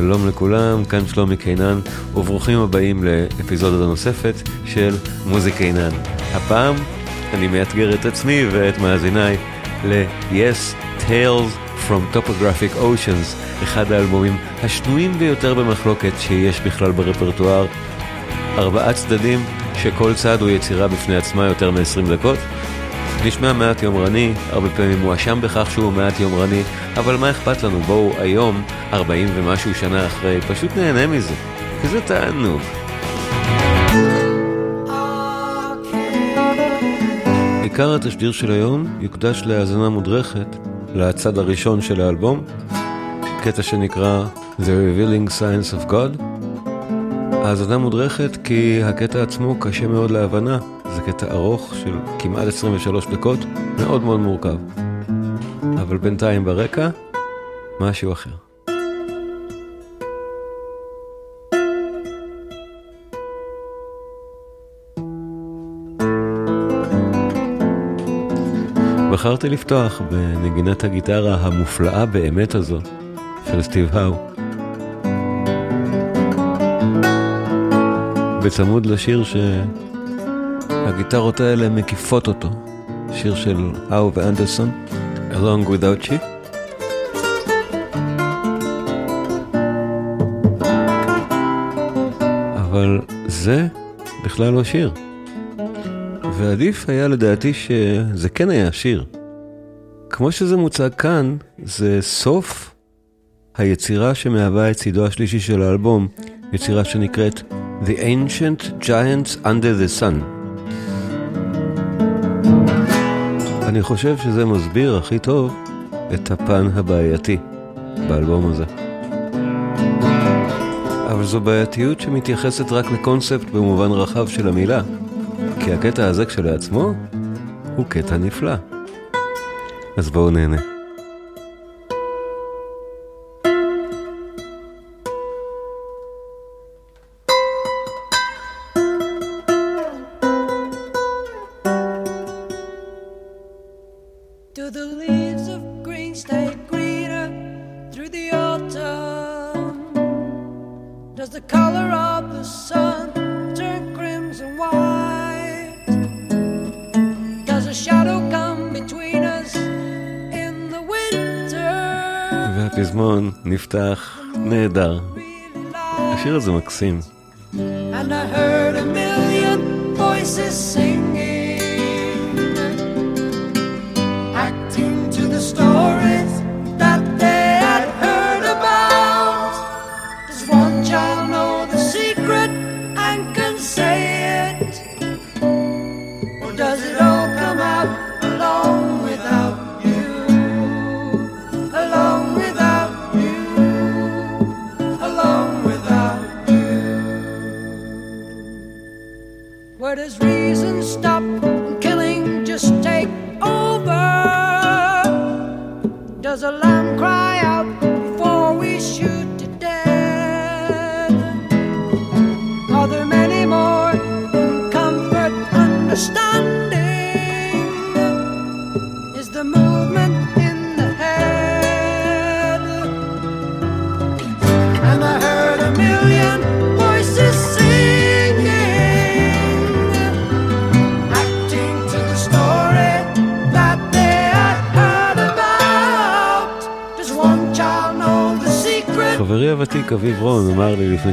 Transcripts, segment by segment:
שלום לכולם, כאן שלומי קינן, וברוכים הבאים לאפיזודה נוספת של מוזיק קינן. הפעם אני מאתגר את עצמי ואת מאזיניי ל-Yes Tales From Topographic Oceans, אחד האלבומים השנויים ביותר במחלוקת שיש בכלל ברפרטואר. ארבעה צדדים שכל צד הוא יצירה בפני עצמה יותר מ-20 דקות. נשמע מעט יומרני, הרבה פעמים מואשם בכך שהוא מעט יומרני, אבל מה אכפת לנו? בואו היום, 40 ומשהו שנה אחרי, פשוט נהנה מזה, כי זה תענוג. עיקר התשדיר של היום יוקדש להאזנה מודרכת לצד הראשון של האלבום, קטע שנקרא The Revealing Science of God. האזנה מודרכת כי הקטע עצמו קשה מאוד להבנה, זה קטע ארוך של כמעט 23 דקות, מאוד מאוד מורכב. אבל בינתיים ברקע, משהו אחר. בחרתי לפתוח בנגינת הגיטרה המופלאה באמת הזו של סטיב האו. בצמוד לשיר שהגיטרות האלה מקיפות אותו, שיר של האו ואנדרסון, Along Without You. אבל זה בכלל לא שיר. ועדיף היה לדעתי שזה כן היה שיר. כמו שזה מוצג כאן, זה סוף היצירה שמהווה את צידו השלישי של האלבום, יצירה שנקראת The Ancient Giants Under the Sun. אני חושב שזה מסביר הכי טוב את הפן הבעייתי באלבום הזה. אבל זו בעייתיות שמתייחסת רק לקונספט במובן רחב של המילה. כי הקטע הזה כשלעצמו הוא קטע נפלא. אז בואו נהנה. והפזמון נפתח נהדר. השיר הזה מקסים. And I heard a million voices singing,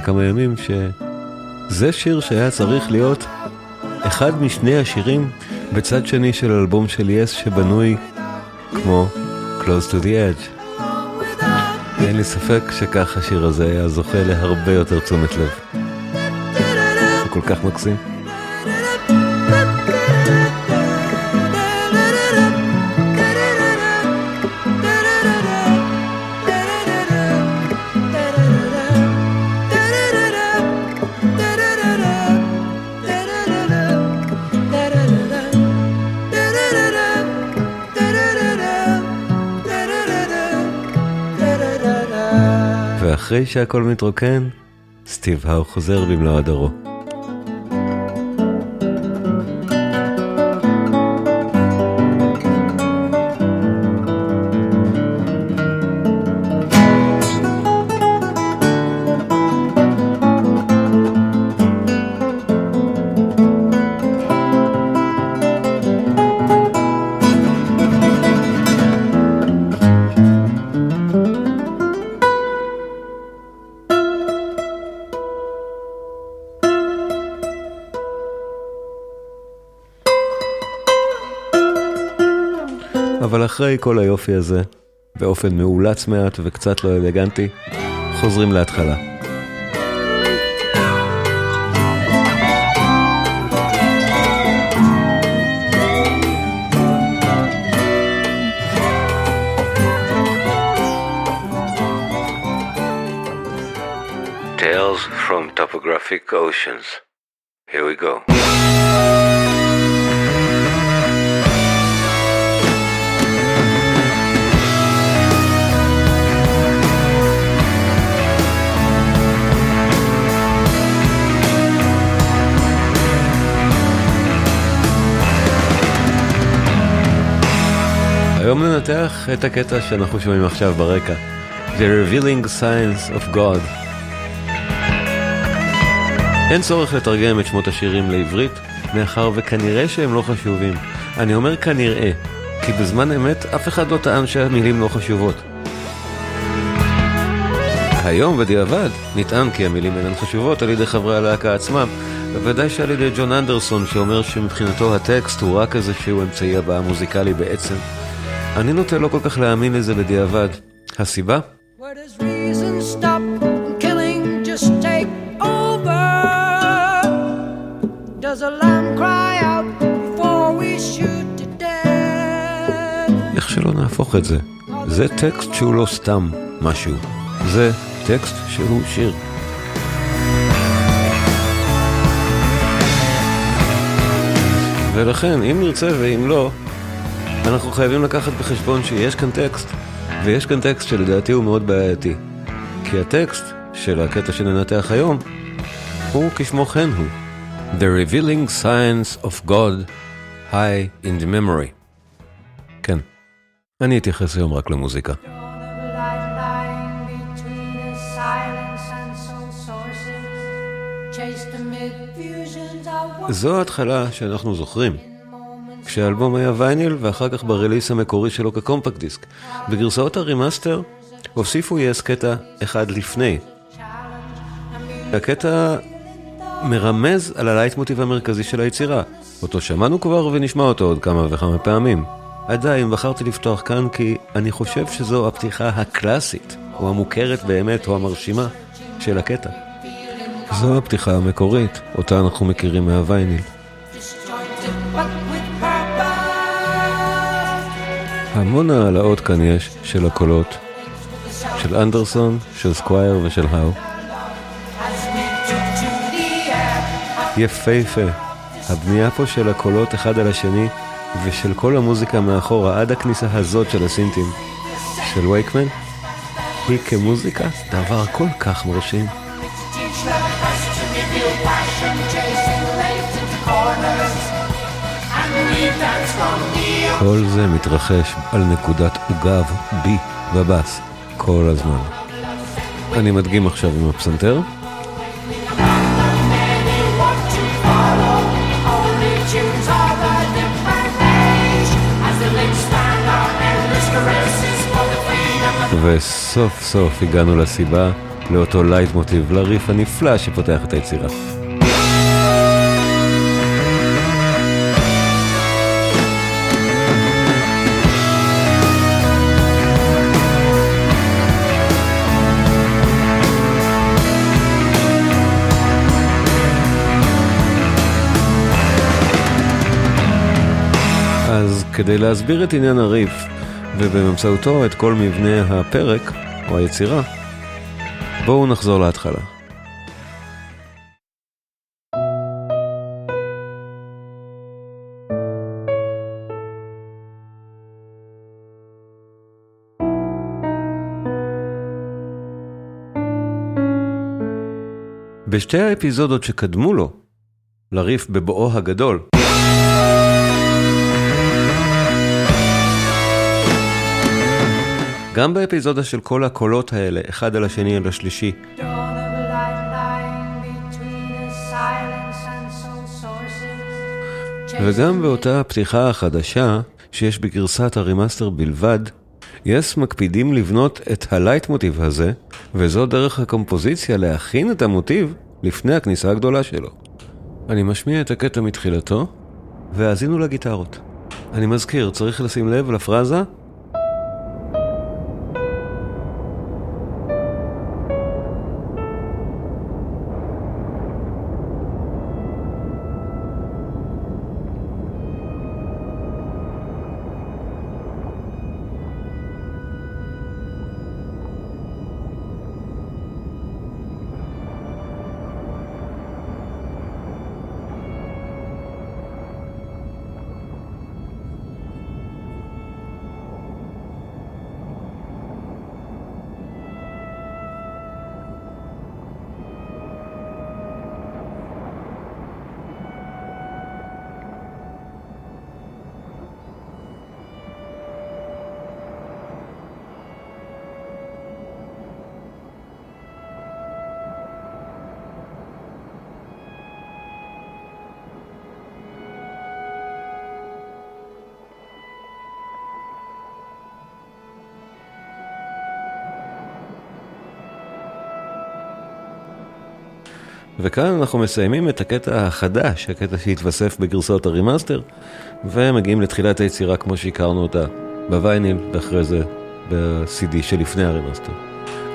לפני כמה ימים שזה שיר שהיה צריך להיות אחד משני השירים בצד שני של אלבום של יס שבנוי כמו Close to the Edge. אין לי ספק שכך השיר הזה היה זוכה להרבה יותר תשומת לב. הוא כל כך מקסים. ואחרי שהכל מתרוקן, סטיב האו חוזר במלוא הדרו. אחרי כל היופי הזה, באופן מאולץ מעט וקצת לא אלגנטי, חוזרים להתחלה. Tales from Topographic Oceans. Here we go. היום ננתח את הקטע שאנחנו שומעים עכשיו ברקע. The Revealing Science of God. אין צורך לתרגם את שמות השירים לעברית, מאחר וכנראה שהם לא חשובים. אני אומר כנראה, כי בזמן אמת אף אחד לא טען שהמילים לא חשובות. היום בדיעבד נטען כי המילים אינן חשובות על ידי חברי הלהקה עצמם, בוודאי שעל ידי ג'ון אנדרסון שאומר שמבחינתו הטקסט הוא רק איזשהו אמצעי הבעה מוזיקלי בעצם. אני נוטה לא כל כך להאמין לזה בדיעבד. הסיבה? איך שלא נהפוך את זה, זה טקסט שהוא לא סתם משהו, זה טקסט שהוא שיר. ולכן, אם נרצה ואם לא, אנחנו חייבים לקחת בחשבון שיש כאן טקסט, ויש כאן טקסט שלדעתי הוא מאוד בעייתי. כי הטקסט של הקטע שננתח היום, הוא כשמו כן הוא. The Revealing Science of God High in the Memory. כן, אני אתייחס היום רק למוזיקה. זו ההתחלה שאנחנו זוכרים. כשהאלבום היה וייניל ואחר כך ב release המקורי שלו כקומפקט דיסק. בגרסאות ה remaster הוסיפו Yes קטע אחד לפני. הקטע מרמז על הלייט מוטיב המרכזי של היצירה. אותו שמענו כבר ונשמע אותו עוד כמה וכמה פעמים. עדיין בחרתי לפתוח כאן כי אני חושב שזו הפתיחה הקלאסית, או המוכרת באמת, או המרשימה, של הקטע. זו הפתיחה המקורית, אותה אנחנו מכירים מהווייניל. המון העלאות כאן יש של הקולות, של אנדרסון, של סקווייר ושל האו. יפהפה. הבנייה פה של הקולות אחד על השני ושל כל המוזיקה מאחורה עד הכניסה הזאת של הסינטים של וייקמן היא כמוזיקה דבר כל כך מרשים. כל זה מתרחש על נקודת עוגב בי בבאס כל הזמן. אני מדגים עכשיו עם הפסנתר. וסוף סוף הגענו לסיבה, לאותו לייט מוטיב, לריף הנפלא שפותח את היצירה. כדי להסביר את עניין הריף, ובאמצעותו את כל מבנה הפרק, או היצירה, בואו נחזור להתחלה. בשתי האפיזודות שקדמו לו, לריף בבואו הגדול, גם באפיזודה של כל הקולות האלה, אחד על השני על השלישי. וגם באותה הפתיחה החדשה, שיש בגרסת ה remaster בלבד, Yes מקפידים לבנות את הלייט מוטיב הזה, וזו דרך הקומפוזיציה להכין את המוטיב לפני הכניסה הגדולה שלו. אני משמיע את הקטע מתחילתו, והאזינו לגיטרות. אני מזכיר, צריך לשים לב לפרזה וכאן אנחנו מסיימים את הקטע החדש, הקטע שהתווסף בגרסאות ה remaster, ומגיעים לתחילת היצירה כמו שהכרנו אותה בווייניל, ואחרי זה ב-CD שלפני ה remaster.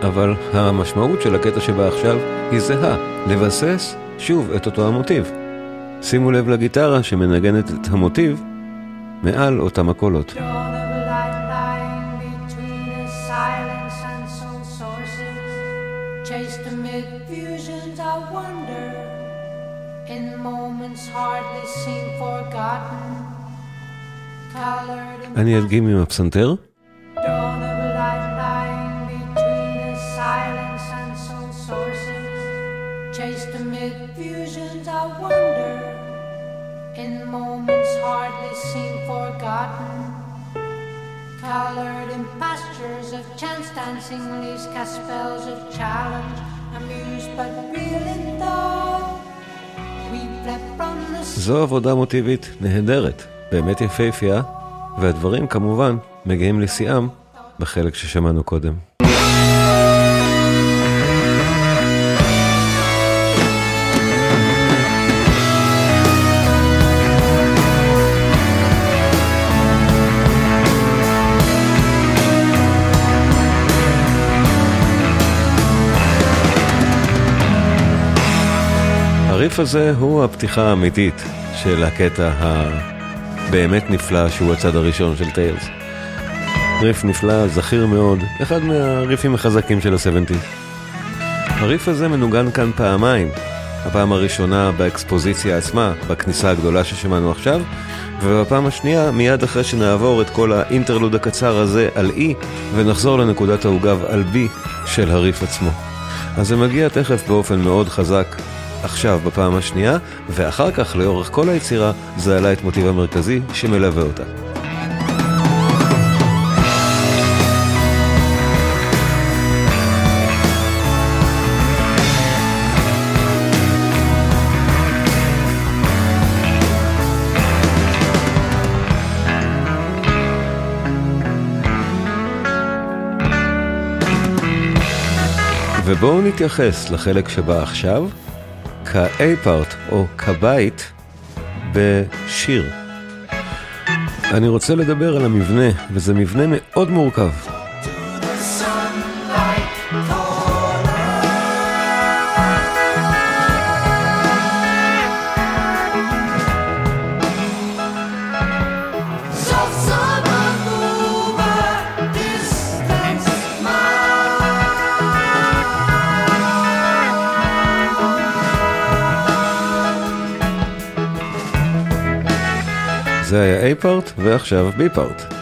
אבל המשמעות של הקטע שבא עכשיו היא זהה, לבסס שוב את אותו המוטיב. שימו לב לגיטרה שמנגנת את המוטיב מעל אותם הקולות. אני אדגים עם הפסנתר. Colored in pastures of chance dancing leaves cast spells of challenge, amused but real in thought. We fled from the... זו עבודה מוטיבית נהדרת, באמת יפהפייה. והדברים כמובן מגיעים לשיאם בחלק ששמענו קודם. הריף הזה הוא הפתיחה האמיתית של הקטע ה... באמת נפלא שהוא הצד הראשון של טיילס. ריף נפלא, זכיר מאוד, אחד מהריפים החזקים של ה-70. הריף הזה מנוגן כאן פעמיים. הפעם הראשונה באקספוזיציה עצמה, בכניסה הגדולה ששמענו עכשיו, ובפעם השנייה, מיד אחרי שנעבור את כל האינטרלוד הקצר הזה על E, ונחזור לנקודת העוגב על B של הריף עצמו. אז זה מגיע תכף באופן מאוד חזק עכשיו בפעם השנייה, ואחר כך לאורך כל היצירה זה עלה את מוטיב המרכזי שמלווה אותה. ובואו נתייחס לחלק שבא עכשיו, כ-A-part או כבית בשיר. אני רוצה לדבר על המבנה, וזה מבנה מאוד מורכב. זה היה A-פארט ועכשיו B-פארט. הפזמון.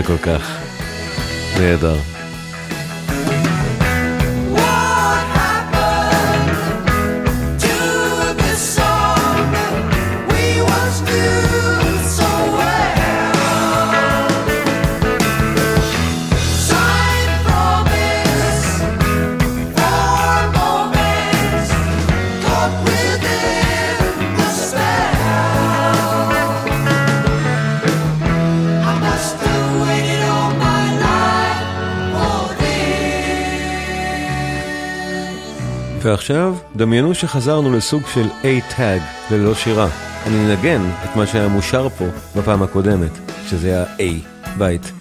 לזה כל כך. ועכשיו, דמיינו שחזרנו לסוג של A-Tag ללא שירה. אני נגן את מה שהיה מושר פה בפעם הקודמת, שזה היה A, בית.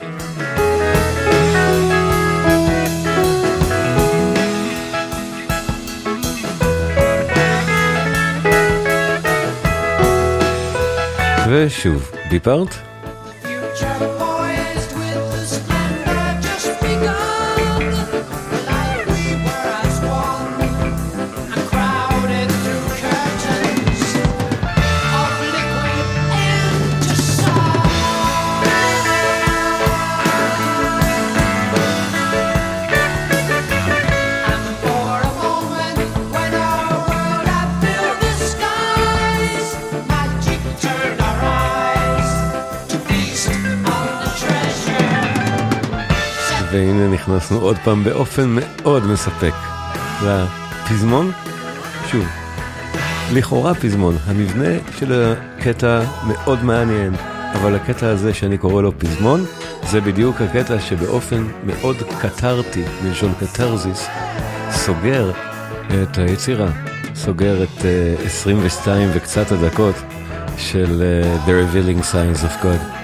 ושוב, דיפארט. והנה נכנסנו עוד פעם באופן מאוד מספק לפזמון. שוב, לכאורה פזמון, המבנה של הקטע מאוד מעניין, אבל הקטע הזה שאני קורא לו פזמון, זה בדיוק הקטע שבאופן מאוד קתרתי, מלשון קתרזיס, סוגר את היצירה, סוגר את uh, 22 וקצת הדקות של uh, The Revealing Signs of God.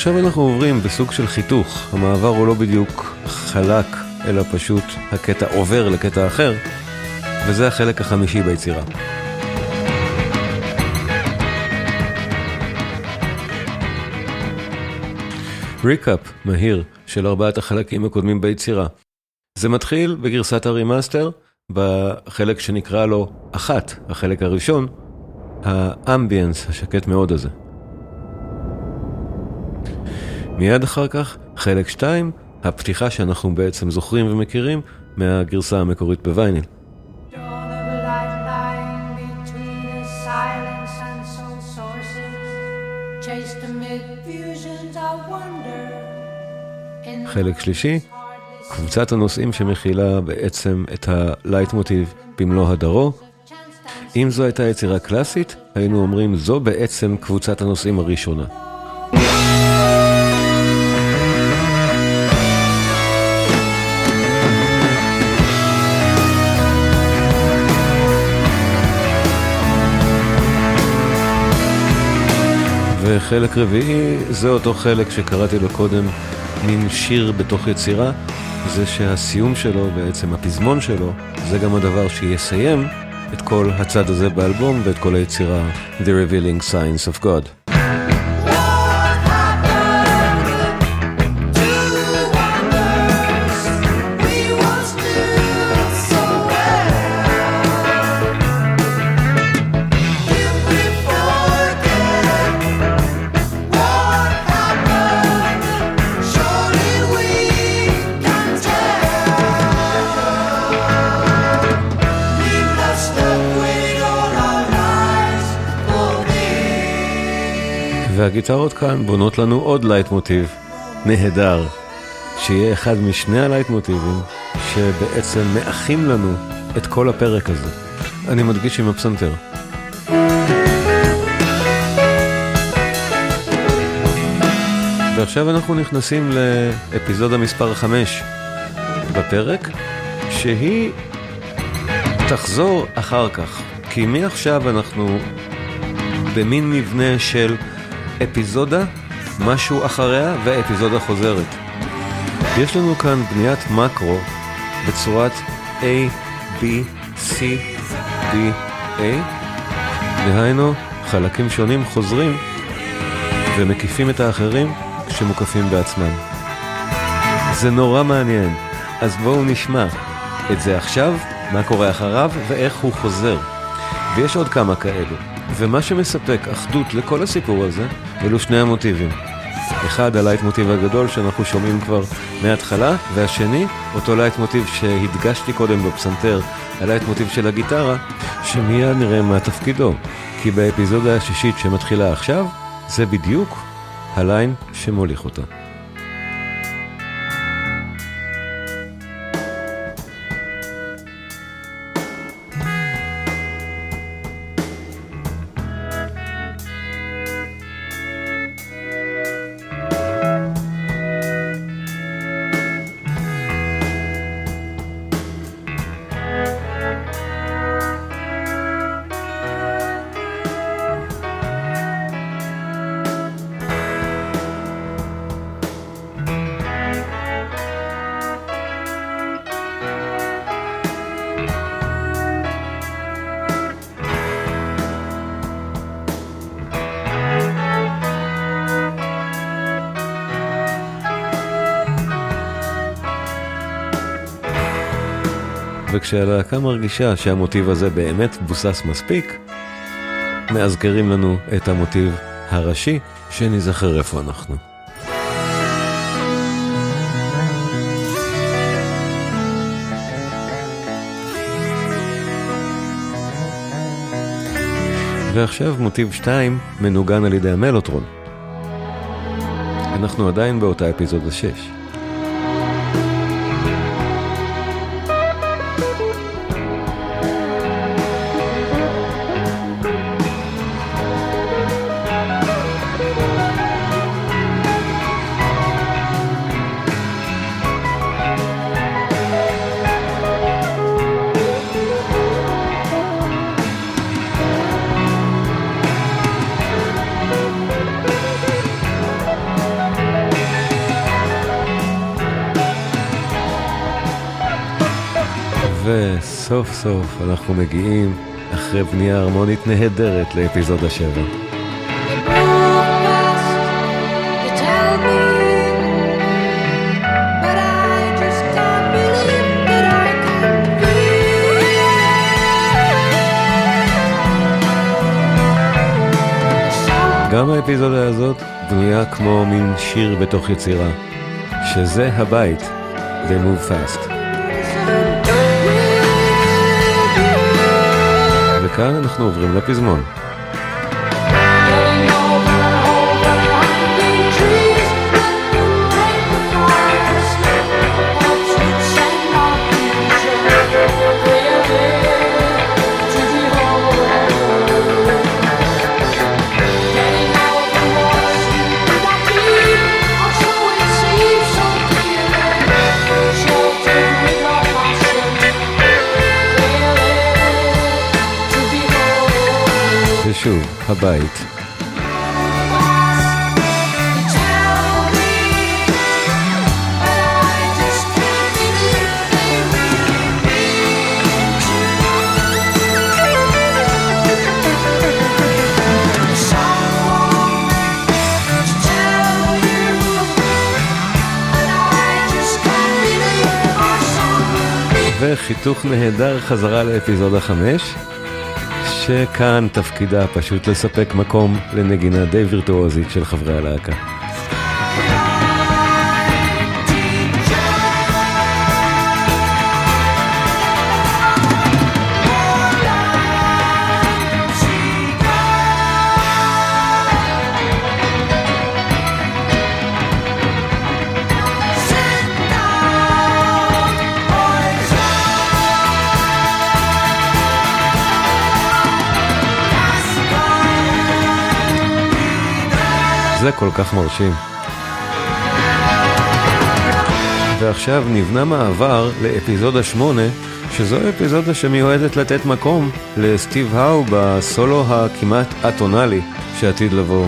ועכשיו אנחנו עוברים בסוג של חיתוך, המעבר הוא לא בדיוק חלק, אלא פשוט הקטע עובר לקטע אחר, וזה החלק החמישי ביצירה. recap מהיר של ארבעת החלקים הקודמים ביצירה. זה מתחיל בגרסת ה remaster, בחלק שנקרא לו אחת, החלק הראשון, האמביאנס השקט מאוד הזה. מיד אחר כך, חלק 2, הפתיחה שאנחנו בעצם זוכרים ומכירים מהגרסה המקורית בווייניל. חלק שלישי, קבוצת הנושאים שמכילה בעצם את הלייט מוטיב במלוא הדרו. אם זו הייתה יצירה קלאסית, היינו אומרים זו בעצם קבוצת הנושאים הראשונה. וחלק רביעי זה אותו חלק שקראתי לו קודם, מין שיר בתוך יצירה, זה שהסיום שלו, בעצם הפזמון שלו, זה גם הדבר שיסיים את כל הצד הזה באלבום ואת כל היצירה The Revealing Science of God. והגיטרות כאן בונות לנו עוד לייט מוטיב נהדר, שיהיה אחד משני הלייט מוטיבים שבעצם מאחים לנו את כל הפרק הזה. אני מדגיש עם הפסנתר. ועכשיו אנחנו נכנסים לאפיזודה מספר 5 בפרק, שהיא תחזור אחר כך, כי מעכשיו אנחנו במין מבנה של אפיזודה, משהו אחריה ואפיזודה חוזרת. יש לנו כאן בניית מקרו בצורת A, B, C, D, A, דהיינו חלקים שונים חוזרים ומקיפים את האחרים כשמוקפים בעצמם. זה נורא מעניין, אז בואו נשמע את זה עכשיו, מה קורה אחריו ואיך הוא חוזר. ויש עוד כמה כאלו, ומה שמספק אחדות לכל הסיפור הזה, אלו שני המוטיבים. אחד, הלייט מוטיב הגדול שאנחנו שומעים כבר מההתחלה, והשני, אותו לייט מוטיב שהדגשתי קודם בפסנתר, הלייט מוטיב של הגיטרה, שמיד נראה מה תפקידו. כי באפיזודה השישית שמתחילה עכשיו, זה בדיוק הליין שמוליך אותה. וכשהלהקה מרגישה שהמוטיב הזה באמת מבוסס מספיק, מאזכרים לנו את המוטיב הראשי, שנזכר איפה אנחנו. ועכשיו מוטיב 2 מנוגן על ידי המלוטרון. אנחנו עדיין באותה אפיזודה 6. וסוף סוף אנחנו מגיעים, אחרי בנייה הרמונית נהדרת, לאפיזודה 7. גם האפיזודה הזאת בנויה כמו מין שיר בתוך יצירה, שזה הבית, They Move Fast. וכאן אנחנו עוברים לפזמון. הבית. וחיתוך נהדר חזרה לאפיזודה 5. שכאן תפקידה פשוט לספק מקום לנגינה די וירטואוזית של חברי הלהקה. זה כל כך מרשים. ועכשיו נבנה מעבר לאפיזודה 8, שזו אפיזודה שמיועדת לתת מקום לסטיב האו בסולו הכמעט אטונאלי שעתיד לבוא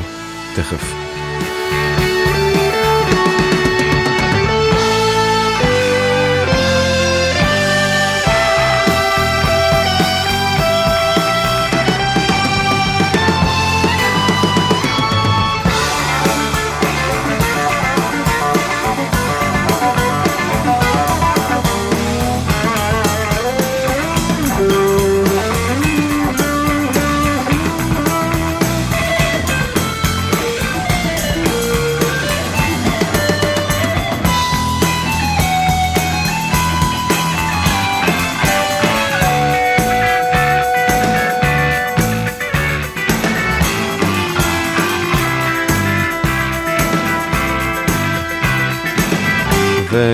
תכף.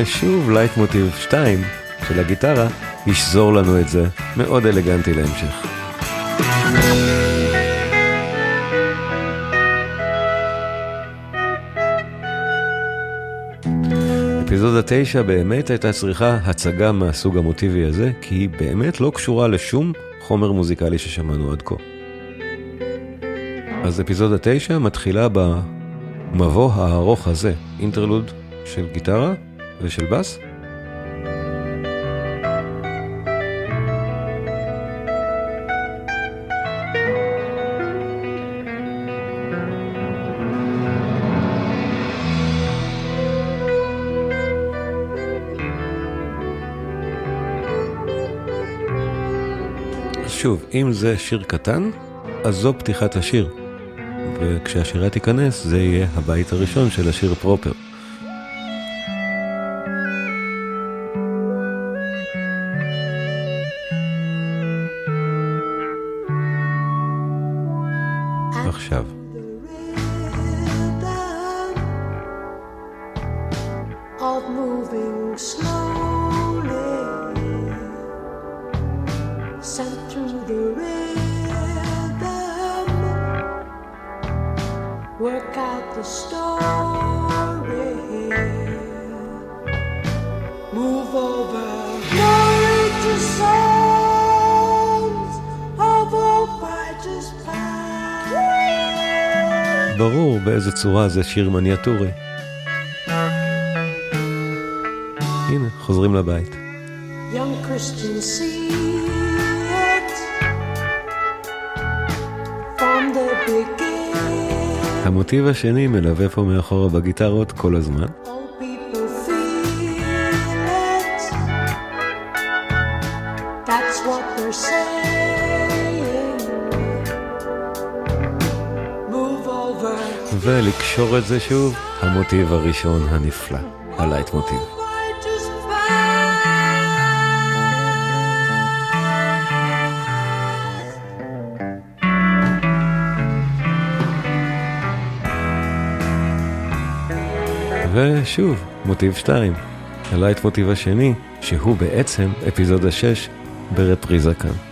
ושוב לייט מוטיב 2 של הגיטרה ישזור לנו את זה מאוד אלגנטי להמשך. אפיזודה 9 באמת הייתה צריכה הצגה מהסוג המוטיבי הזה, כי היא באמת לא קשורה לשום חומר מוזיקלי ששמענו עד כה. אז אפיזודה 9 מתחילה במבוא הארוך הזה, אינטרלוד של גיטרה ושל בס. שוב, אם זה שיר קטן, אז זו פתיחת השיר. וכשהשירה תיכנס, זה יהיה הבית הראשון של השיר פרופר. עכשיו. באיזה צורה זה שיר מניאטורי. הנה, חוזרים לבית. המוטיב השני מלווה פה מאחורה בגיטרות כל הזמן. ולקשור את זה שוב, המוטיב הראשון הנפלא, הלייט מוטיב. ושוב, מוטיב 2, הלייט מוטיב השני, שהוא בעצם אפיזודה 6 ברפריזה כאן.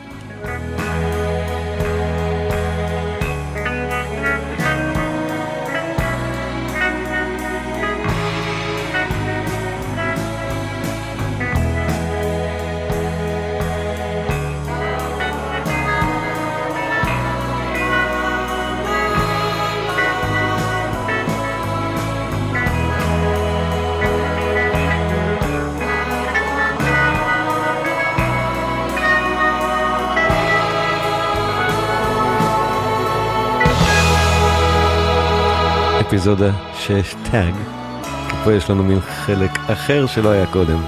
אפיזודה 6 טאג, כי פה יש לנו מין חלק אחר שלא היה קודם,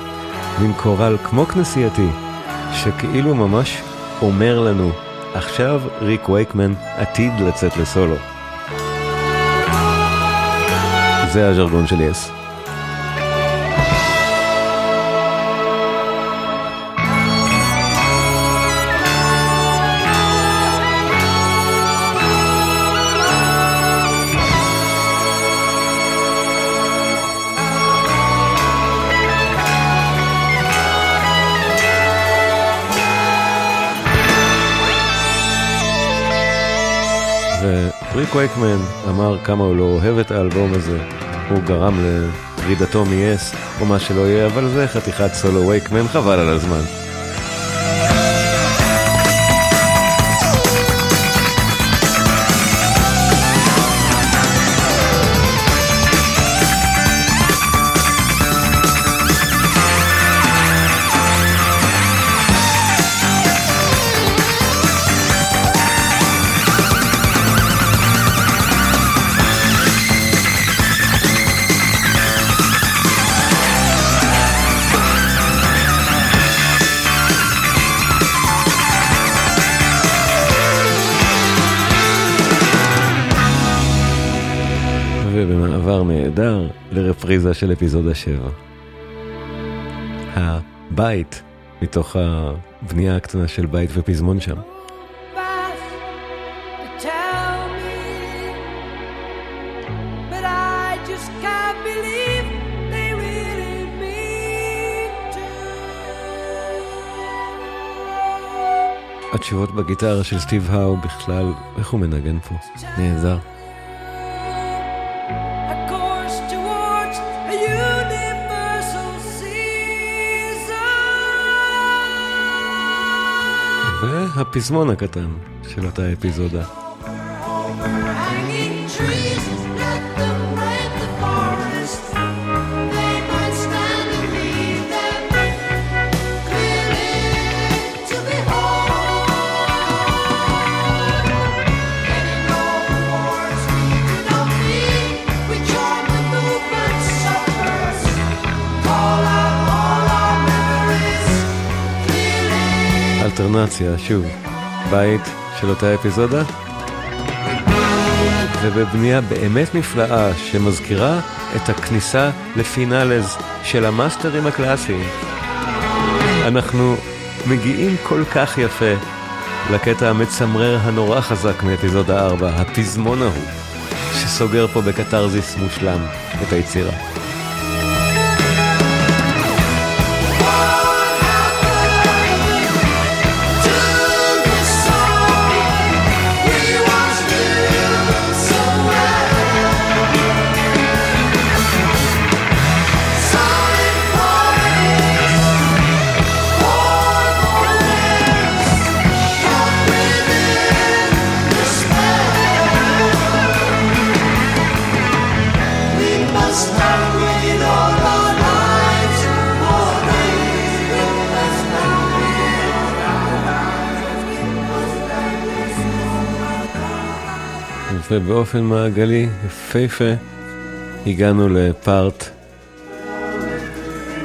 מין קורל כמו כנסייתי, שכאילו ממש אומר לנו, עכשיו ריק וייקמן עתיד לצאת לסולו. זה הז'רגון של יס. ריק וייקמן אמר כמה הוא לא אוהב את האלבום הזה, הוא גרם לפרידתו מ-yes או מה שלא יהיה, אבל זה חתיכת סולו וייקמן, חבל על הזמן. הפריזה של אפיזודה 7. הבית, מתוך הבנייה הקטנה של בית ופזמון שם. התשובות בגיטרה של סטיב האו בכלל, איך הוא מנגן פה? נהדר. והפזמון הקטן של אותה אפיזודה. אלטרנציה, שוב, בית של אותה אפיזודה, ובבנייה באמת נפלאה שמזכירה את הכניסה לפינלז של המאסטרים הקלאסיים. אנחנו מגיעים כל כך יפה לקטע המצמרר הנורא חזק מאפיזודה 4, הפזמון ההוא, שסוגר פה בקתרזיס מושלם את היצירה. ובאופן מעגלי יפהפה הגענו לפארט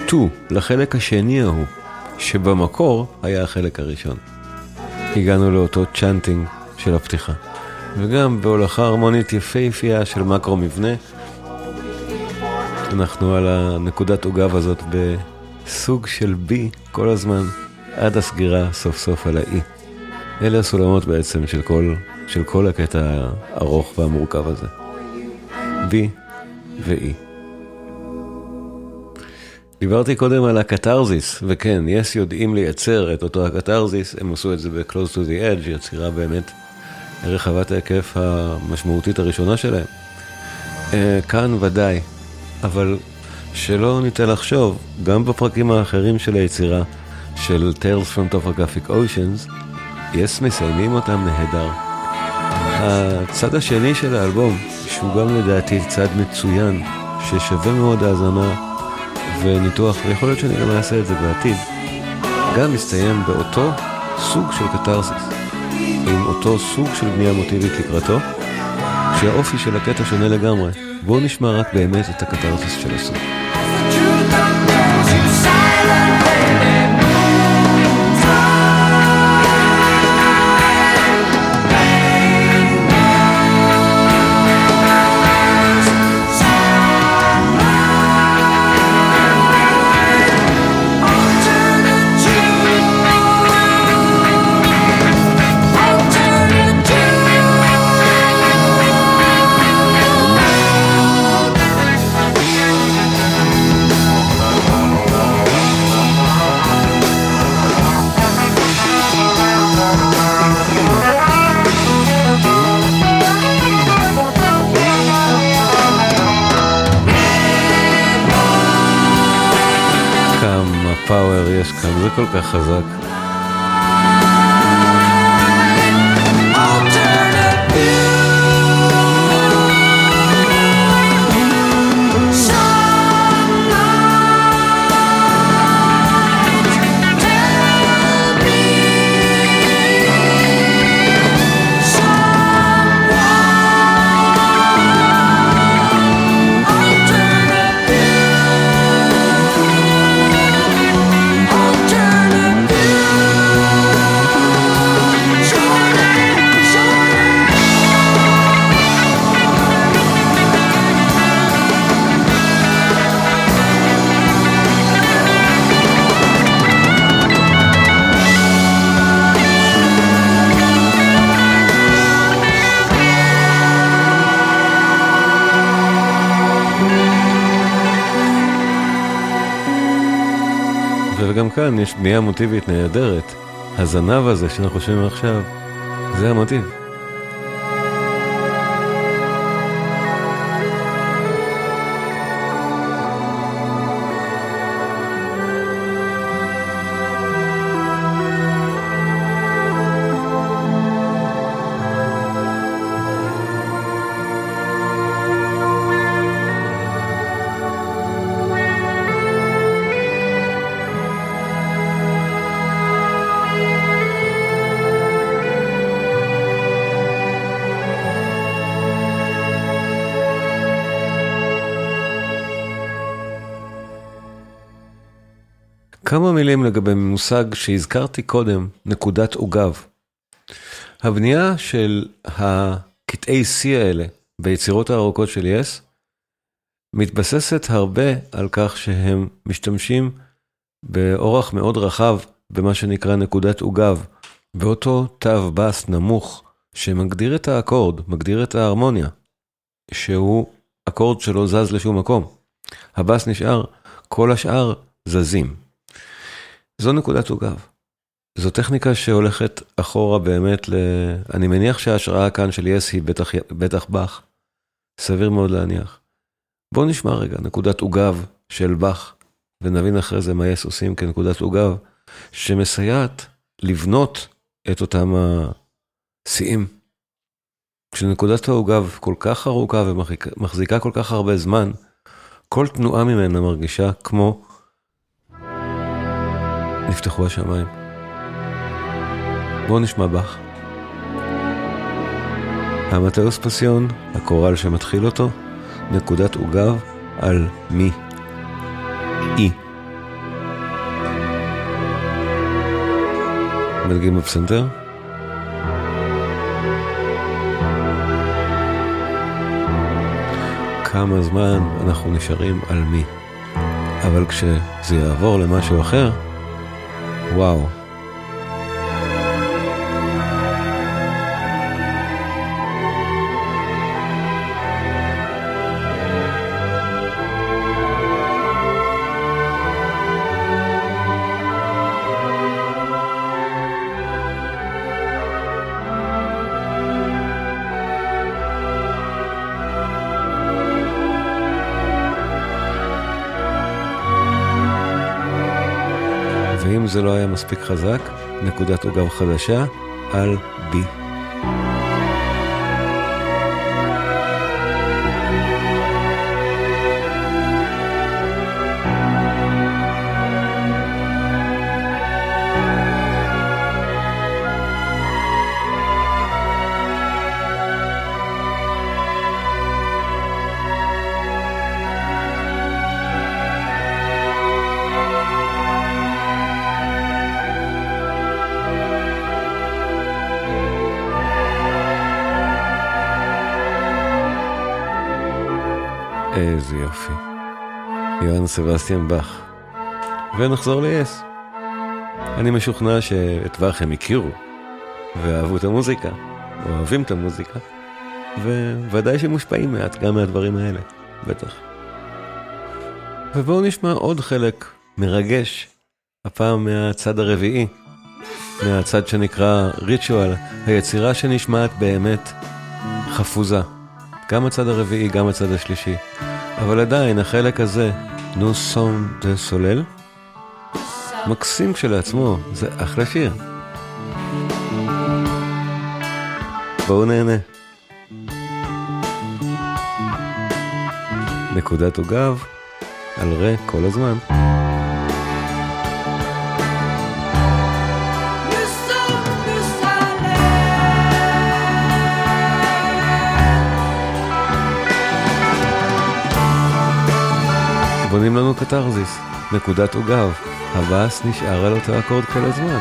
2, לחלק השני ההוא, שבמקור היה החלק הראשון. הגענו לאותו צ'אנטינג של הפתיחה. וגם בהולכה הרמונית יפהפייה של מקרו מבנה, אנחנו על הנקודת עוגב הזאת בסוג של B כל הזמן, עד הסגירה סוף סוף על ה-E. אלה הסולמות בעצם של כל של כל הקטע הארוך והמורכב הזה. B ו-E. דיברתי קודם על הקתרזיס, וכן, יס יודעים לייצר את אותו הקתרזיס, הם עשו את זה ב-Close to the Edge, יצירה באמת רחבת ההיקף המשמעותית הראשונה שלהם. Uh, כאן ודאי, אבל שלא ניתן לחשוב, גם בפרקים האחרים של היצירה, של Tales from Topographic Oceans, יס מסיימים אותם נהדר. הצד השני של האלבום, שהוא גם לדעתי צד מצוין, ששווה מאוד האזנה וניתוח, ויכול להיות שאני גם אעשה את זה בעתיד, גם מסתיים באותו סוג של קתרסיס, עם אותו סוג של בנייה מוטיבית לקראתו, כשהאופי של הקטע שונה לגמרי. בואו נשמע רק באמת את הקתרסיס של הסוף. כל כך חזק. כאן יש בנייה מוטיבית נהדרת, הזנב הזה שאנחנו שומעים עכשיו, זה המוטיב. מילים לגבי מושג שהזכרתי קודם, נקודת עוגב. הבנייה של הקטעי C האלה ביצירות הארוכות של יס, מתבססת הרבה על כך שהם משתמשים באורח מאוד רחב במה שנקרא נקודת עוגב, באותו תו בס נמוך שמגדיר את האקורד, מגדיר את ההרמוניה, שהוא אקורד שלא זז לשום מקום. הבס נשאר, כל השאר זזים. זו נקודת עוגב. זו טכניקה שהולכת אחורה באמת ל... אני מניח שההשראה כאן של יס היא בטח, בטח באך. סביר מאוד להניח. בואו נשמע רגע נקודת עוגב של באך, ונבין אחרי זה מה יס עושים כנקודת עוגב, שמסייעת לבנות את אותם השיאים. כשנקודת העוגב כל כך ארוכה ומחזיקה כל כך הרבה זמן, כל תנועה ממנה מרגישה כמו נפתחו השמיים. בואו נשמע בך. המטאוס פסיון, הקורל שמתחיל אותו, נקודת עוגב על מי. אי. מדגים בפסנתר. כמה זמן אנחנו נשארים על מי. אבל כשזה יעבור למשהו אחר, Wow. זה לא היה מספיק חזק, נקודת עוגב חדשה על B. סבסטיאן באך. ונחזור ליס. אני משוכנע שאת באך הם הכירו, ואהבו את המוזיקה, אוהבים את המוזיקה, וודאי שמושפעים מעט גם מהדברים האלה, בטח. ובואו נשמע עוד חלק מרגש, הפעם מהצד הרביעי, מהצד שנקרא ריטואל, היצירה שנשמעת באמת חפוזה. גם הצד הרביעי, גם הצד השלישי. אבל עדיין, החלק הזה, נו סום דה סולל, מקסים כשלעצמו, זה אחלה שיר. בואו נהנה. נקודת עוגב על רה כל הזמן. בונים לנו קתרזיס, נקודת עוגב, הבאס נשאר על אותו אקורד כל הזמן.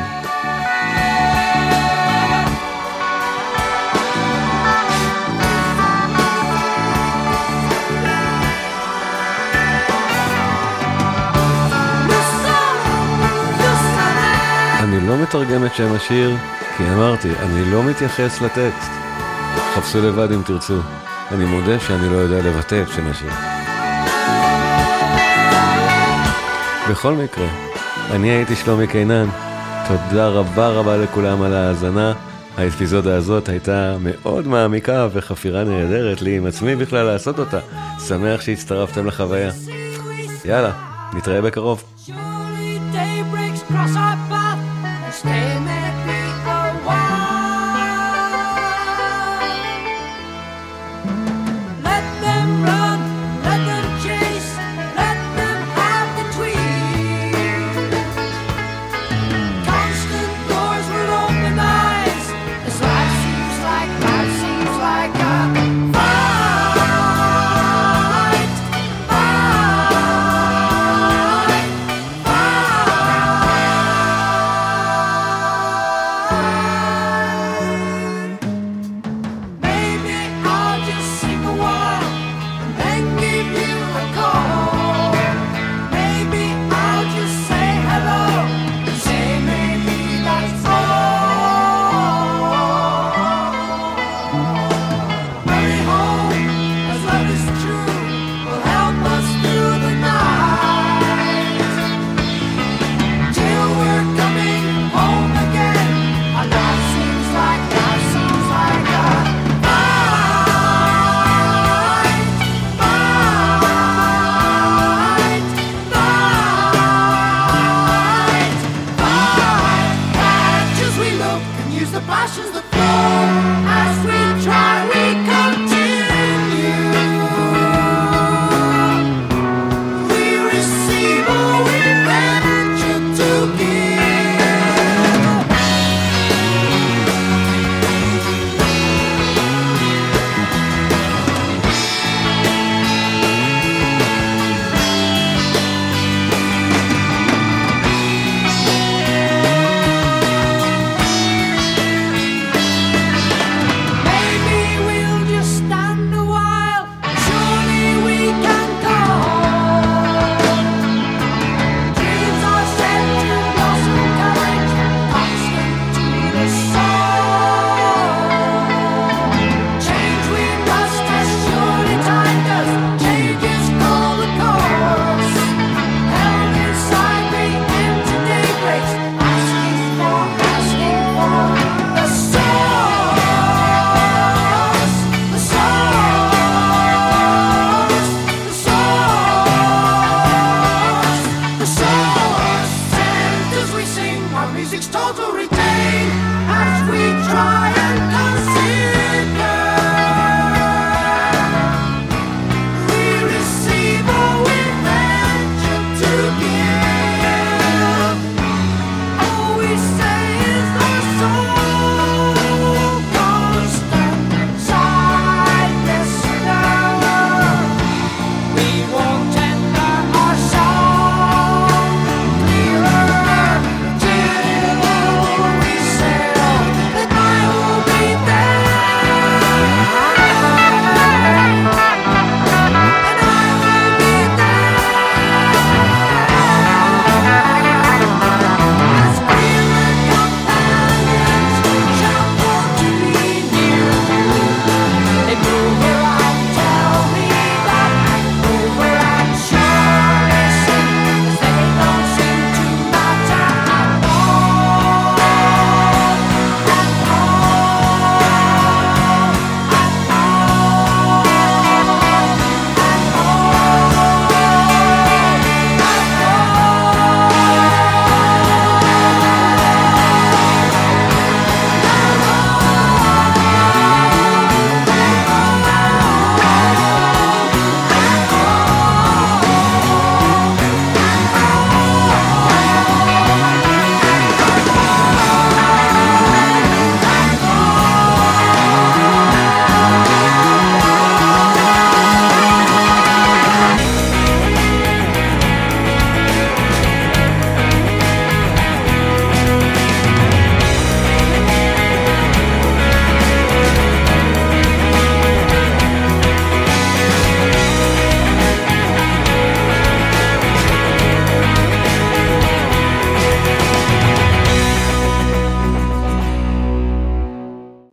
אני לא מתרגם את שם השיר, כי אמרתי, אני לא מתייחס לטקסט. חפשו לבד אם תרצו. אני מודה שאני לא יודע לבטא את שם השיר. בכל מקרה, אני הייתי שלומי קינן, תודה רבה רבה לכולם על ההאזנה. האפיזודה הזאת הייתה מאוד מעמיקה וחפירה נהדרת לי עם עצמי בכלל לעשות אותה. שמח שהצטרפתם לחוויה. יאללה, נתראה בקרוב.